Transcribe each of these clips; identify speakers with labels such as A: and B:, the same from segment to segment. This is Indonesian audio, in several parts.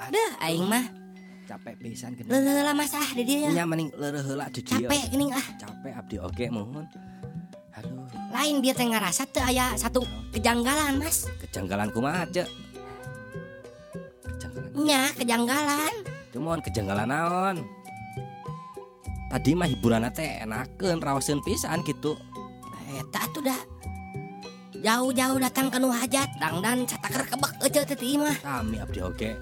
A: Ada aing mah.
B: Capek pisan gini
A: leula masalah di dia
B: nya mending leureuh heula di dieu
A: capek geuning ah.
B: Capek abdi oge mohon. Aduh.
A: Lain dia teh ngarasa teu aya satu kejanggalan mas.
B: Kejanggalan kumaha cek kejanggalan.
A: Nya kejanggalan.
B: Cuman kejanggalan naon. Tadi mah hiburan teh enakeun rawaseun pisan gitu.
A: Eta tuh dah. Jauh-jauh datang ke nu hajat dangdan cataker kebek aja teh mah.
B: Kami abdi oge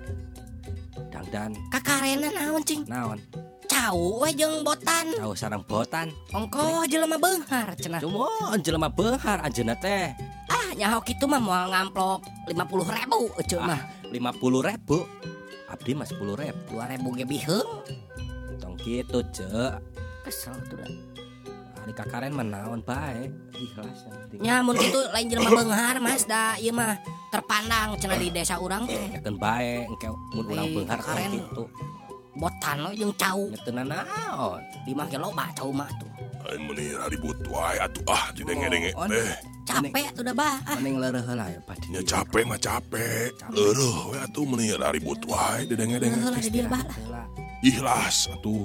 B: dangdan
A: kakarena naon cing?
B: Naon?
A: Cau we jeung botan.
B: Tahu sarang botan.
A: Ongko jelema beunghar cenah.
B: Cuman jelema beunghar anjeunna teh.
A: Ah nyaho kitu mah moal ngamplok 50 ribu mah.
B: lima puluh ribu? Abdi mah sepuluh ribu.
A: 2 ribu ge biheung
B: tong gitu cek
A: kesel tuh
B: hari kakaren mah naon bae ikhlas yang penting.
A: nya mun kitu lain jelema beunghar mas da ieu mah terpandang cenah di desa urang teh
B: Yakeun bae engke mun urang
A: kakaren.
B: karen gitu
A: botan we jeung cau
B: nyeteuna naon
A: di mah ge loba cau mah tuh
C: Lain meni ribut wae atuh ah didenge-denge
B: Oh,
C: teh.
A: capek tuh dah bah ah
B: mending leureuh heula ya padi
C: Nya capek mah capek. Leureum we atuh meni ribut wae didenge-denge.
A: Heula di dia bah lah
B: heula
C: Ikhlas atuh.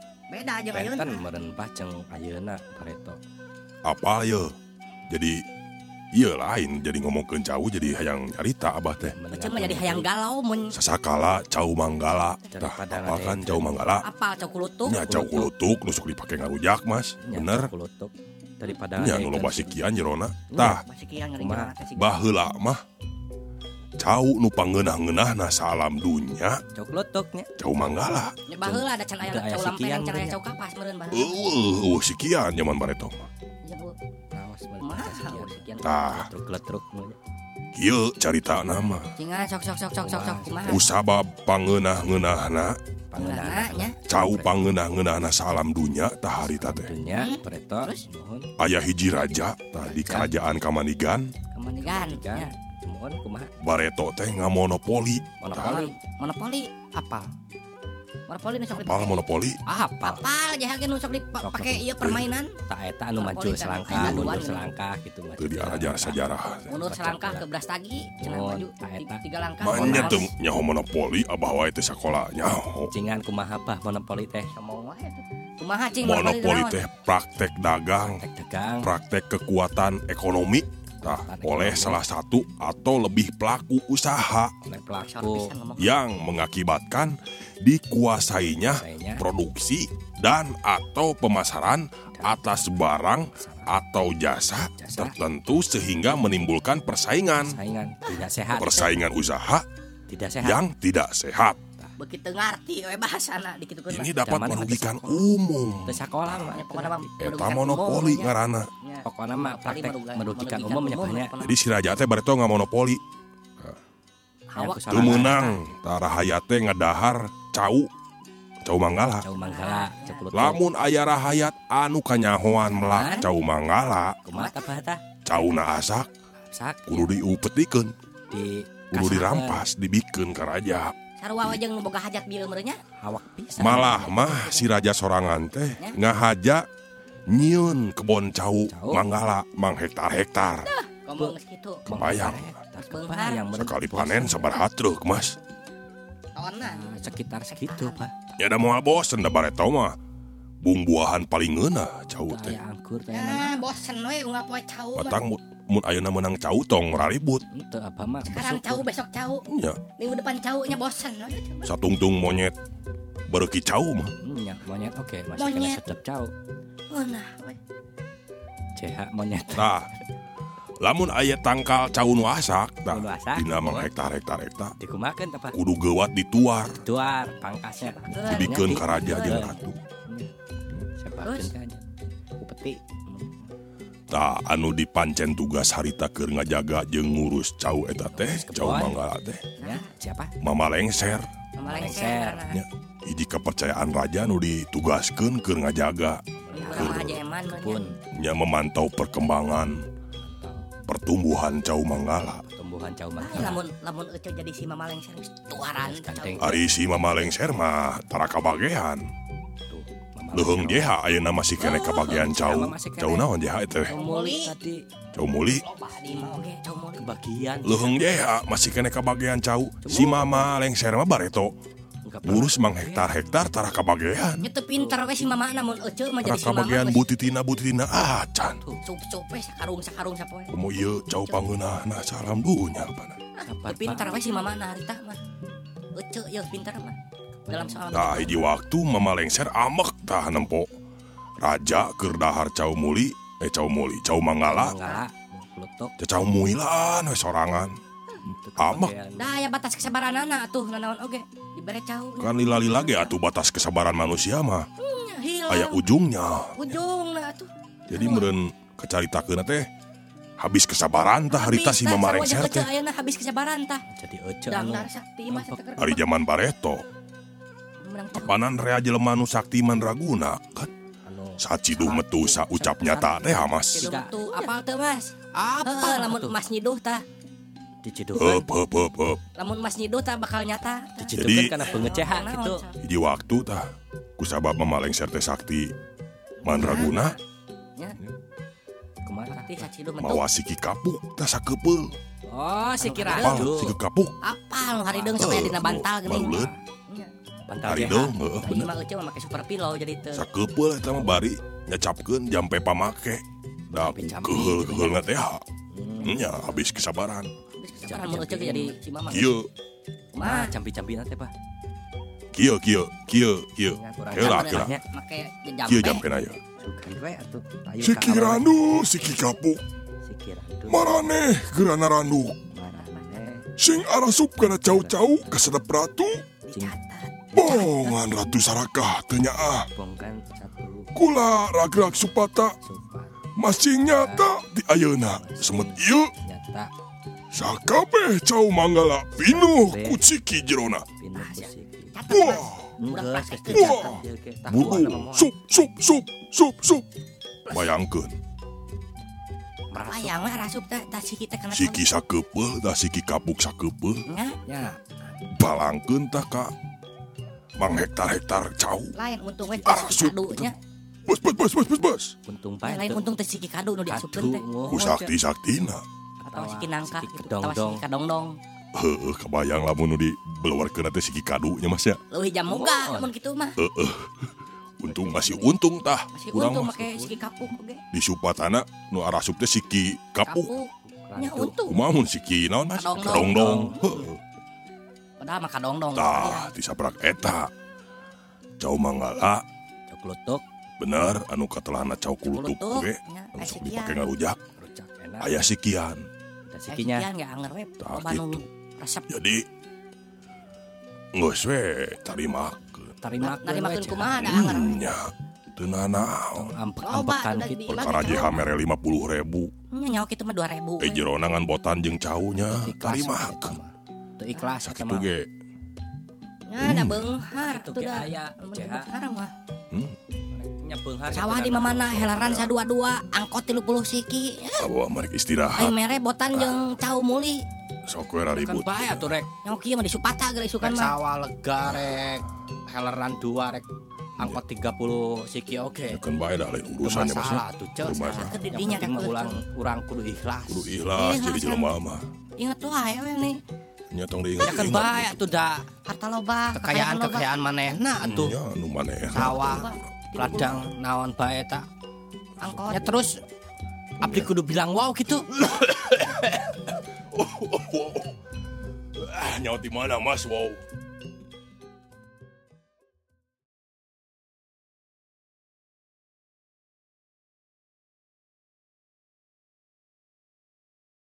A: beda aja
B: Benten meureun paceng ayeuna pareto.
C: Apa ya? Jadi iya lain. Jadi ngomong ke cau jadi hayang nyarita abah teh.
A: Macam jadi hayang galau mun.
C: Sasakala cau manggala. Tah apa kan cau manggala?
A: Apa cau kulutuk?
C: Nya cau kulutuk. nusuk dipake ngarujak mas. Bener?
B: kulutuk. Daripada
C: nya nu loba sikian jerona. Tah baheula mah. cau nu pangenang-ngeunah na salam dunya.
B: Coklat toknya
C: cau manggala
A: nya baheula da can aya cau
B: lampe
A: can aya cau kapas meureun baheula
C: eueuh sikian zaman baretong
A: ya bu.
B: Naos
A: sikian
C: tah
B: truk-truk
C: Iya carita nama.
A: Usaba pangenah-ngeunahna
C: cau pangenah-ngeunahna salam dunya tah harita teh.
A: Hmm?
C: Aya hiji raja tah di kerajaan Kamanigan.
B: Kamanigan kumaha?
C: Bareto teh ngamonopoli.
B: monopoli.
A: Monopoli?
B: Apa
A: monopoli nu sok
C: Apal monopoli?
B: apa
A: apal. Jahageun nu sok dipake ieu permainan?
B: Tak eta anu maju
A: Monopoli kan
B: selangkah mundur selangkah gitu maju
C: Teu diarajar sejarah.
A: mundur selangkah ke Brastagi cenah
B: Mohon,
A: maju
B: tak eta.
A: tiga langkah.
C: Manya
A: Monopoli.
C: tuh nyaho monopoli abah wae teh sakola nyaho.
B: cingan kumaha bah monopoli teh?
A: Ngomong wae kumaha cing?
C: Monopoli teh praktek dagang,
B: tek dagang.
C: praktek kekuatan ekonomi tah oleh salah satu atau lebih pelaku usaha
B: pelaku
C: yang mengakibatkan dikuasainya
B: Kuasainya.
C: produksi dan atau pemasaran atas barang atau jasa tertentu sehingga menimbulkan persaingan. Persaingan. Usaha yang tidak sehat
A: begitu ngerti we bahasa nah
C: dikitu
A: kan
C: ini
B: dapat
C: merugikan umum.
B: Ke sekolah mah
A: pokoknya
C: eta monopoli
A: ngaranna
B: pokoknya mah praktek merugikan umum nya
A: nyatanya
C: jadi si raja teh bari nggak monopoli. Tuh menang Tara hayate ngedahar Cau. Cau Manggala.
B: Cau Manggala
C: Lamun ayah rahayat anu kanyahoan melak Cau Manggala.
B: Kumat apa hata Cau
C: na asak. Kudu
B: diupetikan
C: Kudu dirampas dibikin ke raja.
A: boga hajat
B: bilnya
C: malah mah si Raja sorangan teh nggak haja nyiun kebon cau Manggala Mang
A: hektar hektar
C: kebayang. Sekali panen sabar truk mas.
B: Sekitar segitu pak.
C: Ya ada mau bosen bare bareto mah. Bumbuahan paling ngena cau teh.
B: angkur teh.
A: Ah, bosen we ungap cau
C: batang mun ayeuna menang cau tong raribut
B: itu apa mah
A: sekarang cau besok cau.
C: Nya
A: minggu depan cau nya bosen we.
C: satungtung monyet bereki cau mah.
B: Minyak monyet oke masih kena
A: Monyet.
B: sedep cau.
A: Oh, nah.
B: CH monyet.
C: Nah, lamun aya tangkal cau nu asak,
B: asak,
C: dina mang
B: kumaha?
C: hektar-hektar eta
B: dikumakan apa
C: kudu gewat dituar,
B: duar pangkasnya.
C: Dibikeun ka raja
B: Iya.
C: jeung ratu.
B: sepakeun kan upeti
C: eta anu dipancen tugas harita ke ngajaga je ngurus cauh eta teh jauh teh.
B: Siapa?
C: Mama lengser. Jadi kepercayaan Raja Nu ditugaskan ke ngajaga. Punnya memantau perkembangan pertumbuhan cauh Manggala. Ari si Mama lengser mah
B: Taraka bagian
C: Luhung jeha ayeuna masih kene
B: ka jauh cau.
C: Cau naon jeha teh? Cau muli. Luhung jeha masih kene ka jauh cau. Si mama lengser mah bareto. Ngurus mang hektar hektar tara kabagean.
A: Nya teu pinter we si mama namun ece mah jadi si mama.
C: butitina butitina acan.
A: Cup-cup we sakarung sakarung sapoe.
C: Komo ieu cau pangeunahna ah, salam dunya
B: kana.
A: Teu pinter we si mama na harita mah. Ece ye pinter mah. dalam soal
C: nah hiji waktu mama lengser amek tah nempo. Raja kerdahar cau muli eh cau muli cau manggala
B: Mangala.
C: cau muilan we sorangan. Amek.
A: nah ya batas kesabaran anak tuh nanaon oge. Dibere cau.
C: Kan lila lila ge atuh batas kesabaran manusia mah.
A: Hmm,
C: aya ujungnya.
A: Ujung lah atuh.
C: Jadi meureun kacaritakeun teh habis kesabaran tah harita si mama rengser teh.
A: habis kesabaran tah.
B: Jadi
A: eceu
C: hari zaman pareto
A: Menang cau.
C: panan rea jelema nu saktiman raguna kan
B: anu
C: saat ciduh metu sa ucap nyata teh mas
A: tuh apal teu Mas?
B: apa
A: lamun? Mas nyiduh tah.
C: Heup heup heup heup
A: Lamun Mas nyiduh tah bakal nyata.
C: Jadi-
B: karena pengecaha
A: Naon,
B: gitu?
C: Hiji waktu tah kusabab mama lengser teh sakti man raguna
A: Nya,
B: ke mana
A: sakti saciduh mentuk.
C: mawa siki kapuk tah sakepeul
B: oh si kira
C: apal
B: aduh
C: siki kapuk
A: Apal nu harideung supaya dina bantal geuning.
B: Jeha.
C: dong bener
A: make super pillow jadi
C: eta mah bari. Nyacapkeun jampe pamake da
B: Jampe-jampe
C: keheul
B: gitu
C: keheul teh
B: Hmm.
C: nya habis kesabaran.
A: Habis kesabaran mun ece jadi si mama.
C: kieu
B: Mah
A: Mah
B: campi-campi nanti pak. Ingat kurang
C: Heula,
B: jampe
C: heula.
B: nya.
A: make
C: kieu
A: jampe.
B: atuh ayo
C: siki randu siki kapuk.
B: Si kira aduh
C: maraneh gerana randu sing arasup kana cau-cau kasedep ratu
A: Dicatat.
C: Bongan ratu sarakah
B: bongkan satu
C: kula ragrak supata. Masih nyata di ayeuna semet
B: nyata.
C: Sakabeh cau manggala pinuh ku ciki jerona. Wah.
B: Tah
C: buru sup sup sup sup sup.
A: Layang we rasup teh tah si kita kana.
C: siki sakepeul da siki kapuk sakepeul
A: Nya,
B: nya
C: balangkeun tah ka mang hektar-hektar cau
A: lain untung we
C: Ah,
A: teh si
C: sup.
A: kadu nya.
C: bos bos bos bos bos bos
B: untung bae
A: Lain untung teh si kadu nu diasupkeun teh.
C: ku sakti saktina
A: Atawa si kinangka
B: si
A: gitu. Atawa si
B: kedongdong.
A: kadongdong.
C: heuh kebayang lamun nu dibeluarkeun teh siki kadunya mas ya
A: Leuwih jam moga mun kitu mah.
C: untung masih untung tah
A: Masih
C: kurang
A: untung
C: mah
A: make si kapuk oge.
C: di supatana nu arasup teh siki kapuk
A: Kapuk. Nya untung.
C: kumaha mun siki naon mas
A: Kadongdong.
C: kadongdong
A: Padahal mah kadongdong.
C: tah disabrak eta cau manggala
B: cok lutuk
C: bener anu katelahna cau anu
A: aya
C: sok
A: sikian.
C: dipake ngarujak
B: rujak enak
C: aya sikian
A: Sikinya
B: sikinya
A: enggak anger we.
C: Tah, gitu.
A: resep.
C: jadi geus we tarimakeun
B: tarima
A: Nari makeun kumaha da anger. we.
C: nya teu nanaon
B: ampek-ampekan
A: Loba,
B: gitu
C: perkara JH mere 50 ribu
A: Nya nyawa kitu mah 2000.
C: eh jerona ngan botan jeung caunya
B: ikhlas itu ikhlas eta mah
C: ge
A: Ya da beunghar
B: Itu
A: tuh
B: ge aya,
A: beunghar mah.
B: nya beunghar
A: Sawah di mamana helaran sadua-dua angkot 30 siki.
C: Awa mereka istirahat
A: mere botan jeung cau muli.
C: sok we ribut
B: kan bae atuh rek
A: kieu mah disupata geus isukan mah.
B: sawah lega rek heleran dua rek angkot 30 siki oke
C: kan bae dah lain
B: Teu
C: urusannya mas
B: masalah tuh cek
C: Teu masalah.
B: salah.
A: Ke
B: yang
A: didinya
B: penting mah
A: kakeuh
B: ulang
A: tuh.
B: urang kudu ikhlas
C: kudu
A: ikhlas
C: jadi
A: kan.
C: jelema mah
A: Ingat wae we nih.
C: Nya tong
B: ya
C: diingat
B: kan bae atuh da
A: Harta loba,
B: kekayaan kekayaan manehna atuh
C: nya nu maneh
B: sawah ladang naon bae ta
A: angkot.
B: ya terus abdi kudu bilang wow gitu
C: ah nyawa di mana mas wow